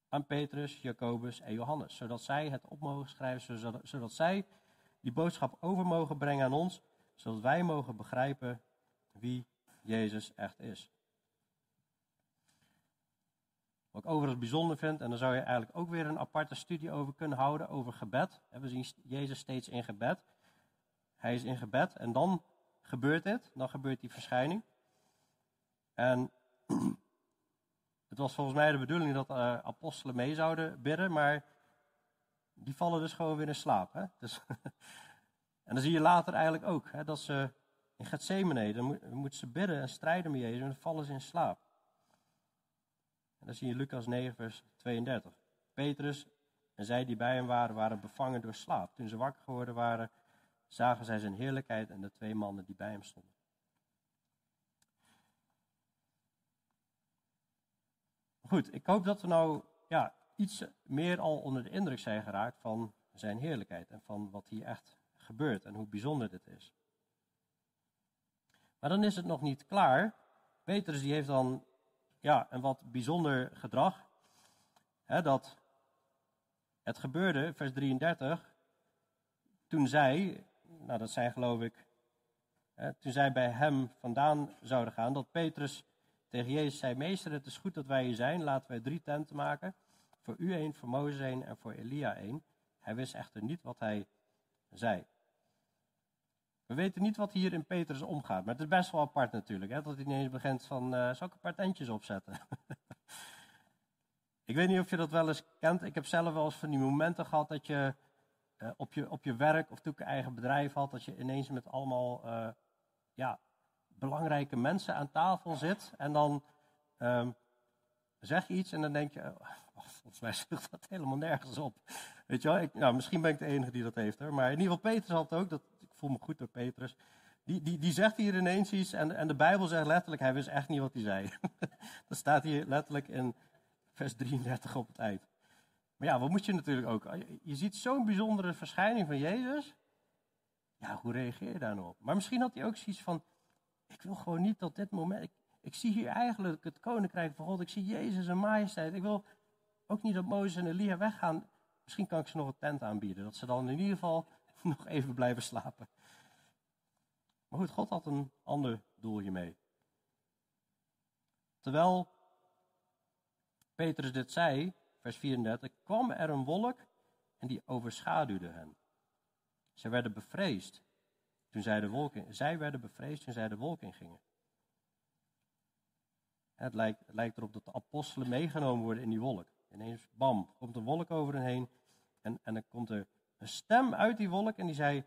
aan Petrus, Jacobus en Johannes, zodat zij het op mogen schrijven, zodat, zodat zij die boodschap over mogen brengen aan ons, zodat wij mogen begrijpen wie Jezus echt is. Wat ik overigens bijzonder vind, en daar zou je eigenlijk ook weer een aparte studie over kunnen houden, over gebed. We zien Jezus steeds in gebed. Hij is in gebed en dan gebeurt dit, dan gebeurt die verschijning. En [CLEARS THROAT] het was volgens mij de bedoeling dat uh, apostelen mee zouden bidden, maar die vallen dus gewoon weer in slaap. Hè? Dus [LAUGHS] en dan zie je later eigenlijk ook hè, dat ze in Gethsemane, dan moeten ze bidden en strijden met Jezus en dan vallen ze in slaap. En dan zie je Lucas 9, vers 32. Petrus en zij die bij hem waren, waren bevangen door slaap. Toen ze wakker geworden waren, zagen zij zijn heerlijkheid en de twee mannen die bij hem stonden. Goed, ik hoop dat we nou ja, iets meer al onder de indruk zijn geraakt van zijn heerlijkheid en van wat hier echt gebeurt en hoe bijzonder dit is. Maar dan is het nog niet klaar. Petrus die heeft dan ja, een wat bijzonder gedrag. Hè, dat het gebeurde, vers 33, toen zij, nou dat zijn geloof ik, hè, toen zij bij hem vandaan zouden gaan, dat Petrus tegen Jezus zei, meester het is goed dat wij hier zijn, laten wij drie tenten maken. Voor u één, voor Mozes één en voor Elia één. Hij wist echter niet wat hij zei. We weten niet wat hier in Petrus omgaat, maar het is best wel apart natuurlijk. Hè, dat hij ineens begint van, uh, zal ik een paar tentjes opzetten? [LAUGHS] ik weet niet of je dat wel eens kent. Ik heb zelf wel eens van die momenten gehad dat je uh, op, je, op je werk of toen ik eigen bedrijf had, dat je ineens met allemaal uh, ja, belangrijke mensen aan tafel zit. En dan um, zeg je iets en dan denk je, oh, volgens mij zegt dat helemaal nergens op. Weet je wel, ik, nou, misschien ben ik de enige die dat heeft. Hoor. Maar in ieder geval, Petrus had ook. Dat, voel me goed door Petrus. Die, die, die zegt hier ineens iets en, en de Bijbel zegt letterlijk, hij wist echt niet wat hij zei. [LAUGHS] dat staat hier letterlijk in vers 33 op het eind. Maar ja, wat moet je natuurlijk ook? Je ziet zo'n bijzondere verschijning van Jezus. Ja, hoe reageer je daar nou op? Maar misschien had hij ook zoiets van, ik wil gewoon niet tot dit moment, ik, ik zie hier eigenlijk het koninkrijk van God, ik zie Jezus en majesteit. Ik wil ook niet dat Mozes en Elia weggaan. Misschien kan ik ze nog een tent aanbieden, dat ze dan in ieder geval [LAUGHS] nog even blijven slapen. Maar goed, God had een ander doel hiermee. Terwijl Petrus dit zei, vers 34, kwam er een wolk en die overschaduwde hen. Zij werden bevreesd toen zij de wolk in, zij werden bevreesd toen zij de wolk ingingen. Het lijkt, het lijkt erop dat de apostelen meegenomen worden in die wolk. Ineens, bam, komt een wolk over hen heen en, en dan komt er een stem uit die wolk en die zei: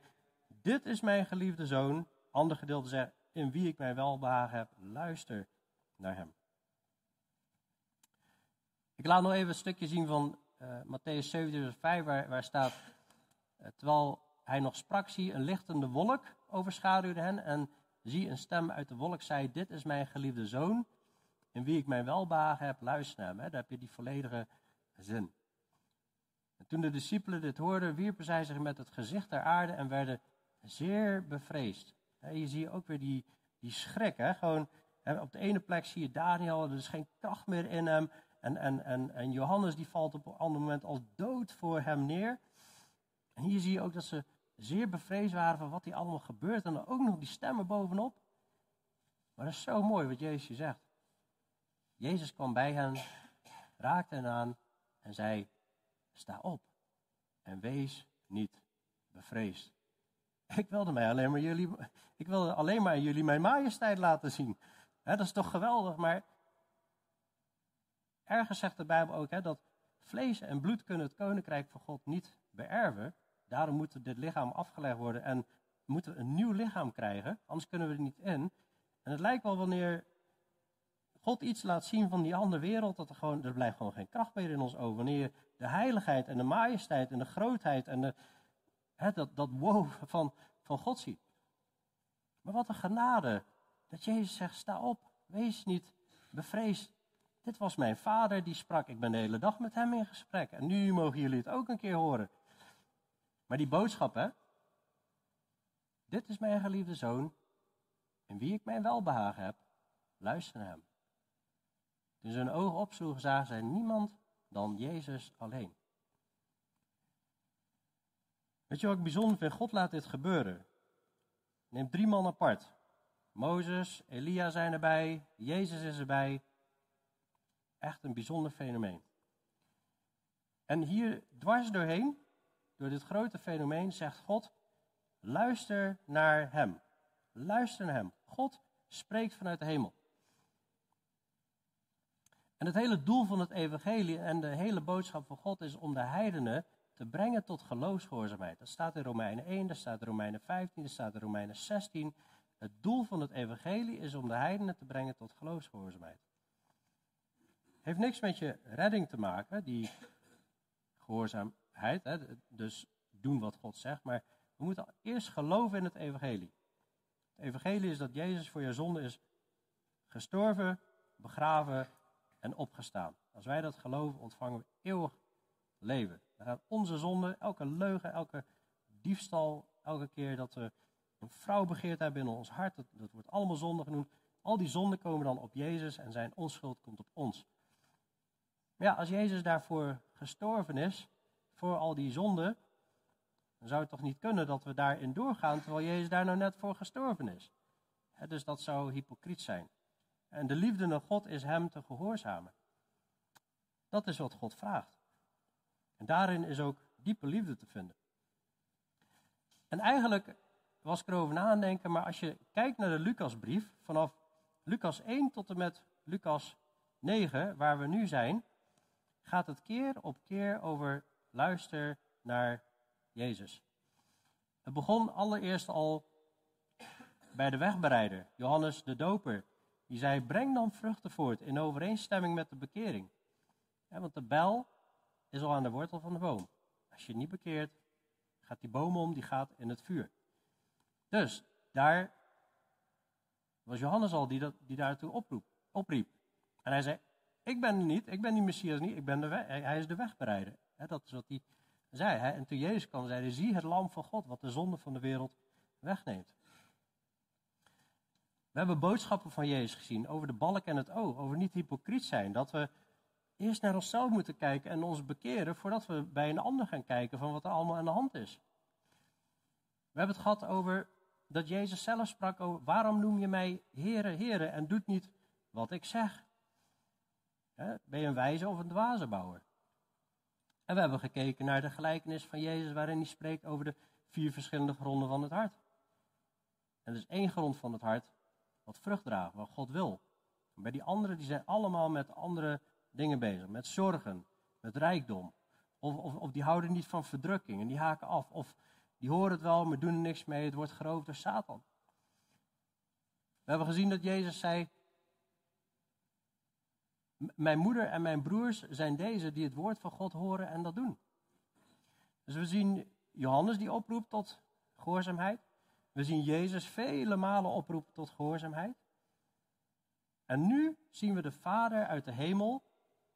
Dit is mijn geliefde zoon. Ander gedeelte zegt: In wie ik mij welbehagen heb, luister naar hem. Ik laat nog even een stukje zien van uh, Matthäus 17, vers 5, waar, waar staat: uh, Terwijl hij nog sprak, zie een lichtende wolk overschaduwde hen. En zie een stem uit de wolk zei: Dit is mijn geliefde zoon. In wie ik mijn welbehagen heb, luister naar hem. Daar heb je die volledige zin. En toen de discipelen dit hoorden, wierpen zij zich met het gezicht ter aarde en werden zeer bevreesd. He, je ziet ook weer die, die schrik. Hè? Gewoon, op de ene plek zie je Daniel, er is geen kracht meer in hem. En, en, en, en Johannes die valt op een ander moment als dood voor hem neer. En hier zie je ook dat ze zeer bevreesd waren van wat hier allemaal gebeurt. En dan ook nog die stemmen bovenop. Maar dat is zo mooi wat Jezus zegt. Jezus kwam bij hen, raakte hen aan en zei, sta op en wees niet bevreesd. Ik wilde, mij alleen maar jullie, ik wilde alleen maar jullie mijn majesteit laten zien. dat is toch geweldig, maar ergens zegt de Bijbel ook dat vlees en bloed kunnen het koninkrijk van God niet beërven. Daarom moet dit lichaam afgelegd worden en moeten we een nieuw lichaam krijgen, anders kunnen we er niet in. En het lijkt wel wanneer God iets laat zien van die andere wereld, dat er, gewoon, er blijft gewoon geen kracht meer in ons over. Wanneer de heiligheid en de majesteit en de grootheid en de, hè, dat, dat wow van, van God ziet. Maar wat een genade dat Jezus zegt, sta op, wees niet bevreesd. Dit was mijn vader die sprak, ik ben de hele dag met hem in gesprek. En nu mogen jullie het ook een keer horen. Maar die boodschap, hè? Dit is mijn geliefde zoon, in wie ik mijn welbehagen heb. Luister naar hem. Toen ze hun ogen opsloegen, zagen zij niemand dan Jezus alleen. Weet je wat ik bijzonder vind? God laat dit gebeuren. Neem drie man apart. Mozes, Elia zijn erbij, Jezus is erbij. Echt een bijzonder fenomeen. En hier dwars doorheen, door dit grote fenomeen, zegt God: luister naar Hem. Luister naar Hem. God spreekt vanuit de hemel. En het hele doel van het evangelie en de hele boodschap van God is om de heidenen te brengen tot geloofsgehoorzaamheid. Dat staat in Romeinen 1, dat staat in Romeinen 15, dat staat in Romeinen 16. Het doel van het evangelie is om de heidenen te brengen tot geloofsgehoorzaamheid. Heeft niks met je redding te maken, die gehoorzaamheid, hè, dus doen wat God zegt, maar we moeten eerst geloven in het evangelie. Het evangelie is dat Jezus voor je zonde is gestorven, begraven en opgestaan. Als wij dat geloven, ontvangen we eeuwig leven. Dan onze zonde, elke leugen, elke diefstal, elke keer dat we een vrouw begeerd hebben in ons hart, dat, dat wordt allemaal zonde genoemd. Al die zonden komen dan op Jezus en zijn onschuld komt op ons. Maar ja, als Jezus daarvoor gestorven is, voor al die zonden, dan zou het toch niet kunnen dat we daarin doorgaan terwijl Jezus daar nou net voor gestorven is. dus dat zou hypocriet zijn. En de liefde naar God is hem te gehoorzamen. Dat is wat God vraagt. En daarin is ook diepe liefde te vinden. En eigenlijk was ik erover nadenken, maar als je kijkt naar de Lucasbrief, vanaf Lucas 1 tot en met Lucas 9, waar we nu zijn, gaat het keer op keer over luister naar Jezus. Het begon allereerst al bij de wegbereider, Johannes de Doper. Die zei, breng dan vruchten voort in overeenstemming met de bekering. want de bel is al aan de wortel van de boom. Als je niet bekeert, gaat die boom om, die gaat in het vuur. Dus daar was Johannes al die, dat, die daartoe oproep, opriep. En hij zei, ik ben niet, ik ben die Messias niet, ik ben de weg, hij is de wegbereider. dat is wat hij zei. En toen Jezus kwam, zei hij, zie het lam van God, wat de zonde van de wereld wegneemt. We hebben boodschappen van Jezus gezien over de balk en het oog, over niet hypocriet zijn. Dat we eerst naar onszelf moeten kijken en ons bekeren voordat we bij een ander gaan kijken van wat er allemaal aan de hand is. We hebben het gehad over dat Jezus zelf sprak over waarom noem je mij heren, heren en doet niet wat ik zeg. Ben je een wijze of een dwazenbouwer? En we hebben gekeken naar de gelijkenis van Jezus waarin hij spreekt over de vier verschillende gronden van het hart. En er is één grond van het hart wat vrucht draagt, wat God wil. Bij die anderen, die zijn allemaal met andere dingen bezig. Met zorgen, met rijkdom. Of, of, of die houden niet van verdrukking en die haken af. Of die horen het wel, maar doen er niks mee. Het wordt geroofd door Satan. We hebben gezien dat Jezus zei, mijn moeder en mijn broers zijn deze die het woord van God horen en dat doen. Dus we zien Johannes die oproept tot gehoorzaamheid. We zien Jezus vele malen oproepen tot gehoorzaamheid. En nu zien we de Vader uit de hemel,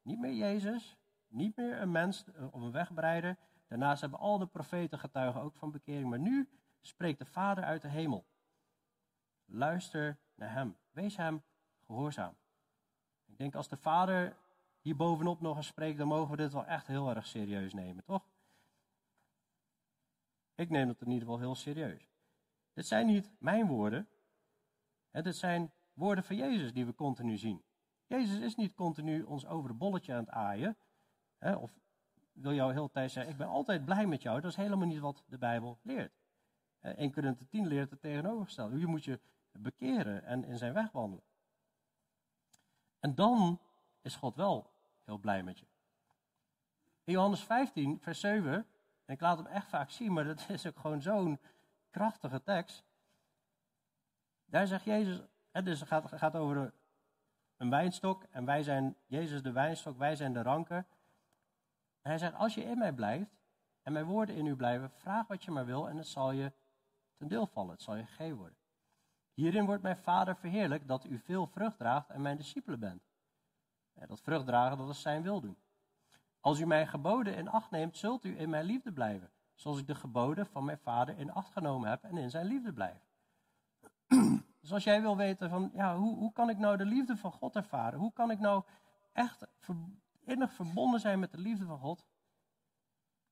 niet meer Jezus, niet meer een mens of een wegbreider. Daarnaast hebben al de profeten getuigen ook van bekering. Maar nu spreekt de Vader uit de hemel. Luister naar Hem. Wees Hem gehoorzaam. Ik denk als de Vader hier bovenop nog eens spreekt, dan mogen we dit wel echt heel erg serieus nemen, toch? Ik neem het in ieder geval heel serieus. Dit zijn niet mijn woorden. Hè, dit zijn woorden van Jezus die we continu zien. Jezus is niet continu ons over het bolletje aan het aaien. Hè, of wil jou heel tijd zeggen, ik ben altijd blij met jou. Dat is helemaal niet wat de Bijbel leert. 1 Korinthe 10 leert het tegenovergestelde. Je moet je bekeren en in zijn weg wandelen. En dan is God wel heel blij met je. In Johannes 15, vers 7, en ik laat hem echt vaak zien, maar dat is ook gewoon zo'n krachtige tekst. Daar zegt Jezus, het dus gaat, gaat over een wijnstok en wij zijn, Jezus de wijnstok, wij zijn de ranken. En hij zegt, als je in mij blijft en mijn woorden in u blijven, vraag wat je maar wil en het zal je ten deel vallen, het zal je gegeven worden. Hierin wordt mijn Vader verheerlijk dat u veel vrucht draagt en mijn discipelen bent. Ja, dat vrucht dragen, dat is zijn wil doen. Als u mijn geboden in acht neemt, zult u in mijn liefde blijven, zoals ik de geboden van mijn Vader in acht genomen heb en in zijn liefde blijf. [CLEARS THROAT] Dus als jij wil weten van, ja, hoe, hoe kan ik nou de liefde van God ervaren? Hoe kan ik nou echt innig verbonden zijn met de liefde van God?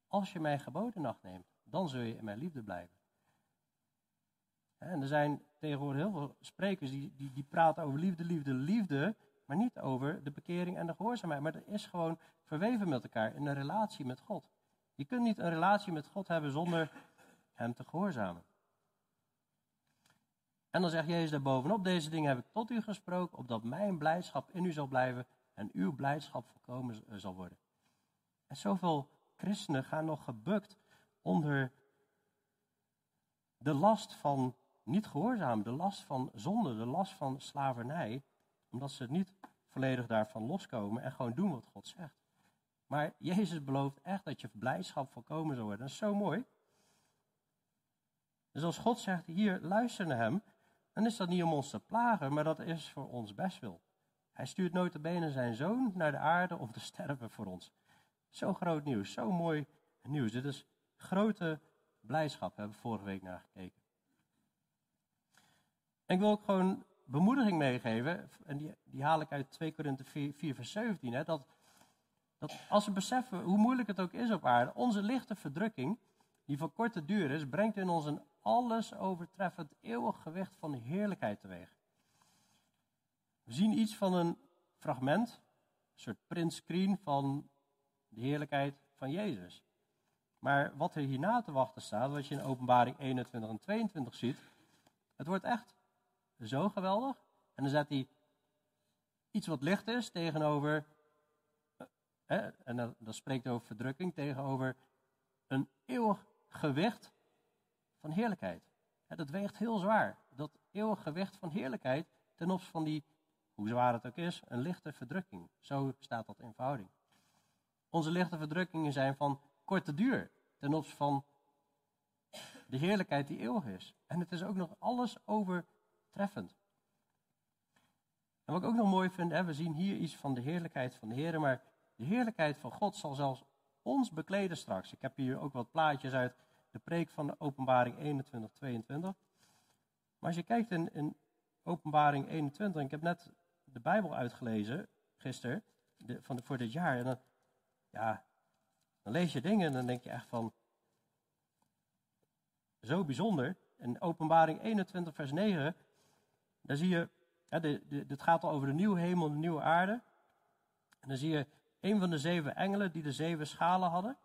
Als je mijn geboden in acht neemt, dan zul je in mijn liefde blijven. En er zijn tegenwoordig heel veel sprekers die, die, die praten over liefde, liefde, liefde, maar niet over de bekering en de gehoorzaamheid. Maar dat is gewoon verweven met elkaar in een relatie met God. Je kunt niet een relatie met God hebben zonder Hem te gehoorzamen. En dan zegt Jezus daarbovenop, deze dingen heb ik tot u gesproken, opdat mijn blijdschap in u zal blijven en uw blijdschap volkomen zal worden. En zoveel christenen gaan nog gebukt onder de last van niet gehoorzaam, de last van zonde, de last van slavernij, omdat ze niet volledig daarvan loskomen en gewoon doen wat God zegt. Maar Jezus belooft echt dat je blijdschap volkomen zal worden. Dat is zo mooi. Dus als God zegt, hier, luister naar hem, dan is dat niet om ons te plagen, maar dat is voor ons bestwil. Hij stuurt notabene zijn zoon naar de aarde om te [LAUGHS] sterven voor ons. Zo groot nieuws, zo mooi nieuws. Dit is grote blijdschap, hebben we vorige week naar gekeken. En ik wil ook gewoon bemoediging meegeven, en die, die haal ik uit 2 Korinthe 4, 4, vers 17, hè, dat, dat als we beseffen hoe moeilijk het ook is op aarde, onze lichte verdrukking, die van korte duur is, brengt in ons een alles overtreffend eeuwig gewicht van heerlijkheid teweeg. We zien iets van een fragment, een soort printscreen van de heerlijkheid van Jezus. Maar wat er hierna te wachten staat, wat je in openbaring 21 en 22 ziet, het wordt echt zo geweldig. En dan zet hij iets wat licht is tegenover, en dat, spreekt over verdrukking, tegenover een eeuwig gewicht van heerlijkheid. dat weegt heel zwaar. Dat eeuwig gewicht van heerlijkheid ten opzichte van die, hoe zwaar het ook is, een lichte verdrukking. Zo staat dat in. Onze lichte verdrukkingen zijn van korte duur ten opzichte van de heerlijkheid die eeuwig is. En het is ook nog alles overtreffend. En wat ik ook nog mooi vind, hè, we zien hier iets van de heerlijkheid van de Heer, maar de heerlijkheid van God zal zelfs ons bekleden straks. Ik heb hier ook wat plaatjes uit de preek van de openbaring 21, 22. Maar als je kijkt in, in openbaring 21, ik heb net de Bijbel uitgelezen gisteren, de, van voor dit jaar, en dan, ja, dan lees je dingen en dan denk je echt van, zo bijzonder. In openbaring 21, vers 9, daar zie je, dit gaat al over de nieuwe hemel en de nieuwe aarde. En dan zie je een van de zeven engelen die de zeven schalen hadden,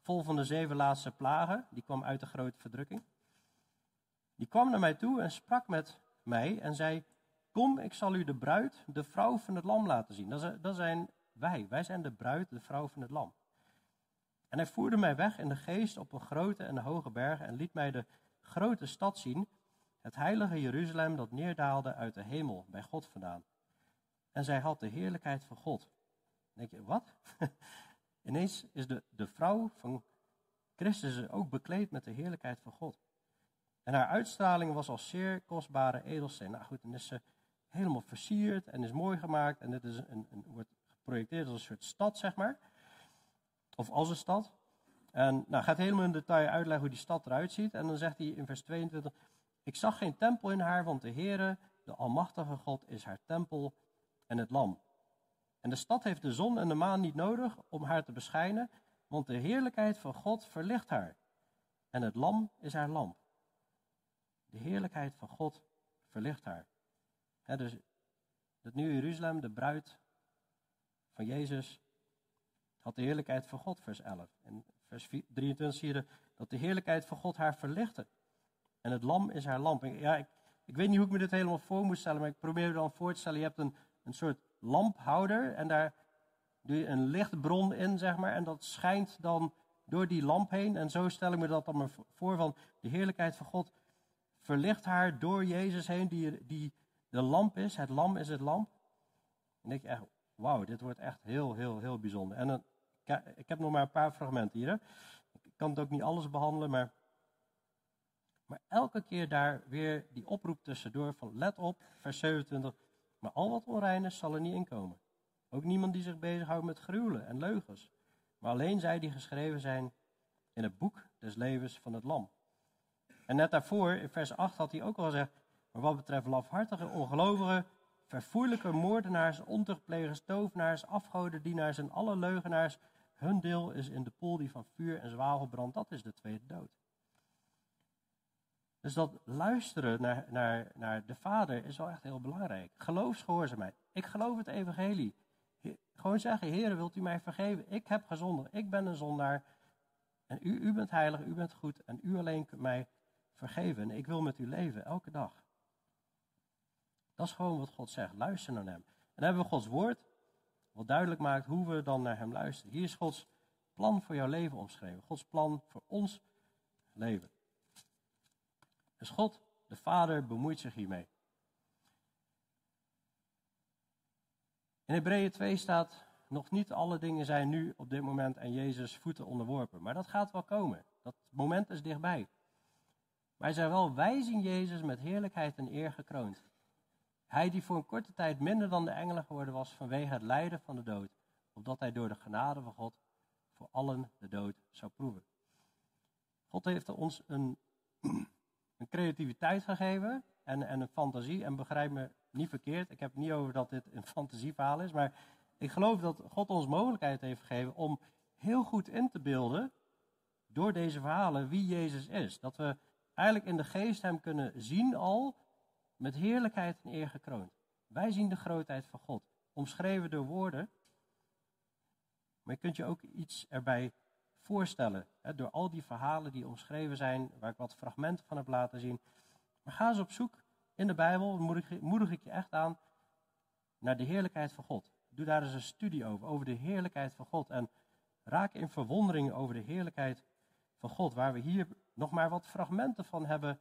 vol van de zeven laatste plagen, die kwam uit de grote verdrukking. Die kwam naar mij toe en sprak met mij en zei, kom, ik zal u de bruid, de vrouw van het lam laten zien. Dat zijn wij, wij zijn de bruid, de vrouw van het lam. En hij voerde mij weg in de geest op een grote en hoge berg en liet mij de grote stad zien, het heilige Jeruzalem dat neerdaalde uit de hemel, bij God vandaan. En zij had de heerlijkheid van God. Denk je, wat? [LAUGHS] Ineens is de, de vrouw van Christus ook bekleed met de heerlijkheid van God. En haar uitstraling was als zeer kostbare edelsteen. Nou goed, dan is ze helemaal versierd en is mooi gemaakt. En dit is een, een, wordt geprojecteerd als een soort stad, zeg maar. Of als een stad. En nou, gaat helemaal in detail uitleggen hoe die stad eruit ziet. En dan zegt hij in vers 22: Ik zag geen tempel in haar, want de Heere, de Almachtige God, is haar tempel en het Lam. En de stad heeft de zon en de maan niet nodig om haar te beschijnen, want de heerlijkheid van God verlicht haar. En het lam is haar lamp. De heerlijkheid van God verlicht haar. dus het nieuwe Jeruzalem, de bruid van Jezus, had de heerlijkheid van God, vers 11. En vers 23 zie je dat de heerlijkheid van God haar verlichtte. En het lam is haar lamp. Ja, ik, ik weet niet hoe ik me dit helemaal voor moet stellen, maar ik probeer me dan voor te stellen. Je hebt een, een soort lamphouder en daar doe je een lichtbron in, zeg maar, en dat schijnt dan door die lamp heen. En zo stel ik me dat dan maar voor van de heerlijkheid van God verlicht haar door Jezus heen, die, die de lamp is. Het lam is het lamp. En denk je echt, wauw, dit wordt echt heel, heel, heel bijzonder. En ik heb nog maar een paar fragmenten hier. Hè. Ik kan het ook niet alles behandelen, maar, Maar elke keer daar weer die oproep tussendoor van let op, vers 27. Maar al wat onrein is, zal er niet inkomen. Ook niemand die zich bezighoudt met gruwelen en leugens. Maar alleen zij die geschreven zijn in het boek des levens van het lam. En net daarvoor, in vers 8, had hij ook al gezegd, maar wat betreft lafhartige, ongelovigen, verfoeilijke moordenaars, ontuchtplegers, tovenaars, afgodendienaars en alle leugenaars, hun deel is in de pool die van vuur en zwavel brandt, dat is de tweede dood. Dus dat luisteren naar, naar, naar de Vader is wel echt heel belangrijk. Geloofsgehoorzaamheid. Ik geloof het evangelie. Gewoon zeggen, Heer, wilt u mij vergeven? Ik heb gezondigd, ik ben een zondaar. En u, u bent heilig, u bent goed en u alleen kunt mij vergeven. En ik wil met u leven, elke dag. Dat is gewoon wat God zegt. Luister naar hem. En dan hebben we Gods woord, wat duidelijk maakt hoe we dan naar hem luisteren. Hier is Gods plan voor jouw leven omschreven. Gods plan voor ons leven. Dus God, de Vader, bemoeit zich hiermee. In Hebreeën 2 staat, nog niet alle dingen zijn nu op dit moment aan Jezus voeten onderworpen. Maar dat gaat wel komen. Dat moment is dichtbij. Maar zei wel, wij zien Jezus met heerlijkheid en eer gekroond. Hij die voor een korte tijd minder dan de engelen geworden was vanwege het lijden van de dood. Opdat hij door de genade van God voor allen de dood zou proeven. God heeft ons een, een creativiteit gegeven en, en een fantasie. En begrijp me niet verkeerd, ik heb het niet over dat dit een fantasieverhaal is. Maar ik geloof dat God ons mogelijkheid heeft gegeven om heel goed in te beelden door deze verhalen wie Jezus is. Dat we eigenlijk in de geest hem kunnen zien al met heerlijkheid en eer gekroond. Wij zien de grootheid van God, omschreven door woorden. Maar je kunt je ook iets erbij voorstellen, hè, door al die verhalen die omschreven zijn, waar ik wat fragmenten van heb laten zien. Maar ga eens op zoek in de Bijbel, moedig, moedig ik je echt aan, naar de heerlijkheid van God. Doe daar eens een studie over, over de heerlijkheid van God. En raak in verwondering over de heerlijkheid van God, waar we hier nog maar wat fragmenten van hebben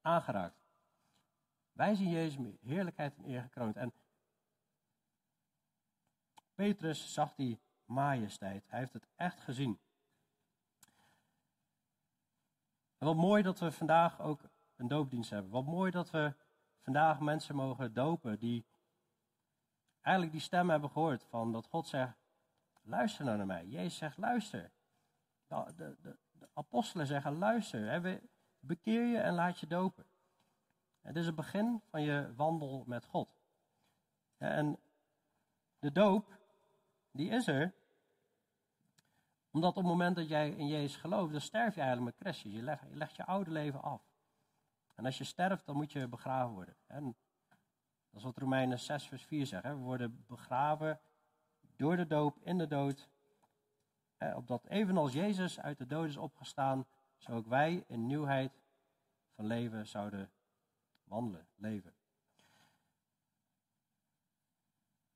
aangeraakt. Wij zien Jezus heerlijkheid en eer gekroond. En Petrus zag die majesteit. Hij heeft het echt gezien. En wat mooi dat we vandaag ook een doopdienst hebben. Wat mooi dat we vandaag mensen mogen dopen die eigenlijk die stem hebben gehoord van dat God zegt, luister nou naar mij. Jezus zegt, luister. De, de, de, de apostelen zeggen, luister. Bekeer je en laat je dopen. Het is het begin van je wandel met God. En de doop, die is er. Omdat op het moment dat jij in Jezus gelooft, dan sterf je eigenlijk met Christus. Je legt, je legt je oude leven af. En als je sterft, dan moet je begraven worden. En dat is wat Romeinen 6, vers 4 zegt. We worden begraven door de doop, in de dood. Opdat evenals Jezus uit de dood is opgestaan, zo ook wij in nieuwheid van leven zouden wandelen, leven.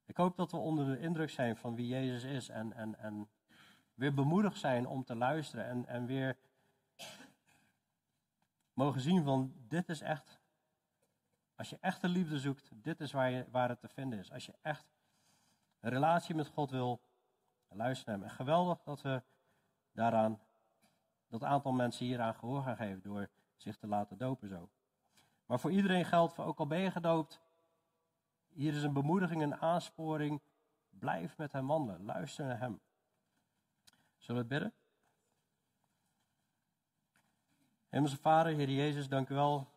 Ik hoop dat we onder de indruk zijn van wie Jezus is en, en, en weer bemoedigd zijn om te luisteren en, en weer mogen zien van dit is echt, als je echte liefde zoekt, dit is waar, je, waar het te vinden is. Als je echt een relatie met God wil, luister naar hem. En geweldig dat we daaraan, dat aantal mensen hieraan gehoor gaan geven door zich te laten dopen zo. Maar voor iedereen geldt, ook al ben je gedoopt, hier is een bemoediging, een aansporing. Blijf met hem wandelen, luister naar hem. Zullen we bidden? Hemelse Vader, Heer Jezus, dank u wel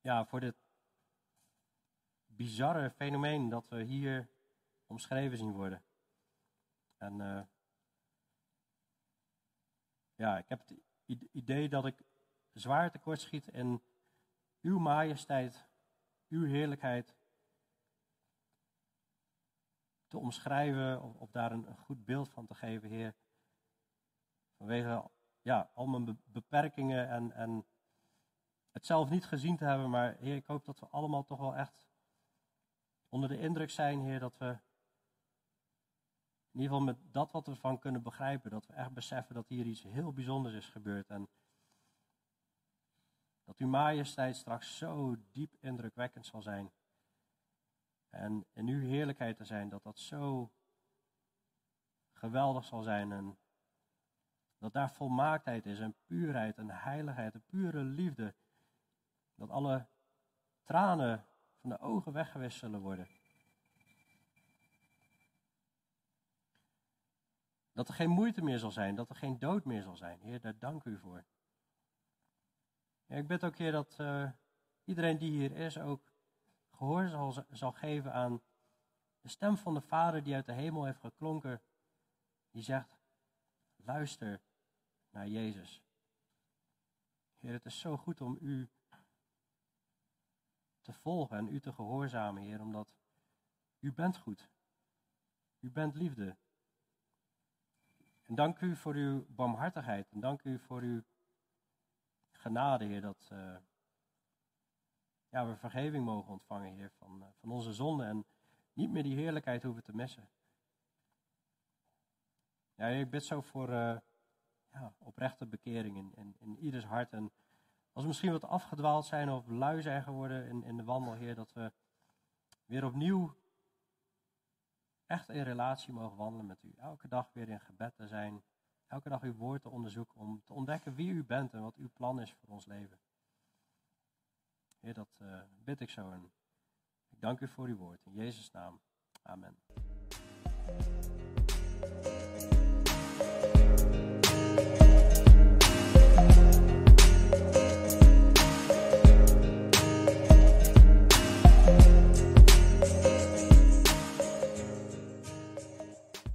ja, voor dit bizarre fenomeen dat we hier omschreven zien worden. En uh, ja, ik heb het idee dat ik zwaar tekortschiet in uw majesteit, uw heerlijkheid te omschrijven of, daar een, goed beeld van te geven, Heer. Vanwege ja, al mijn beperkingen en, en het zelf niet gezien te hebben, maar Heer, ik hoop dat we allemaal toch wel echt onder de indruk zijn, Heer, dat we in ieder geval met dat wat we ervan kunnen begrijpen, dat we echt beseffen dat hier iets heel bijzonders is gebeurd. En dat uw majesteit straks zo diep indrukwekkend zal zijn. En in uw heerlijkheid te zijn, dat dat zo geweldig zal zijn. En Dat daar volmaaktheid is en puurheid en heiligheid en pure liefde. Dat alle tranen van de ogen weggewist zullen worden. Dat er geen moeite meer zal zijn, dat er geen dood meer zal zijn. Heer, daar dank u voor. Ja, ik bid ook, Heer, dat uh, iedereen die hier is ook gehoor zal, geven aan de stem van de Vader die uit de hemel heeft geklonken. Die zegt, luister naar Jezus. Heer, het is zo goed om u te volgen en u te gehoorzamen, Heer, omdat u bent goed. U bent liefde. En dank u voor uw barmhartigheid en dank u voor uw genade, Heer, dat uh, ja, we vergeving mogen ontvangen, Heer, van, uh, van onze zonden en niet meer die heerlijkheid hoeven te missen. Ja, ik bid zo voor uh, ja, oprechte bekering in, in, in, ieders hart. En als we misschien wat afgedwaald zijn of lui zijn geworden in, in de wandel, Heer, dat we weer opnieuw echt in relatie mogen wandelen met u. Elke dag weer in gebed te zijn. Elke dag uw woord te onderzoeken om te ontdekken wie u bent en wat uw plan is voor ons leven. Heer, dat uh, bid ik zo en ik dank u voor uw woord. In Jezus' naam. Amen.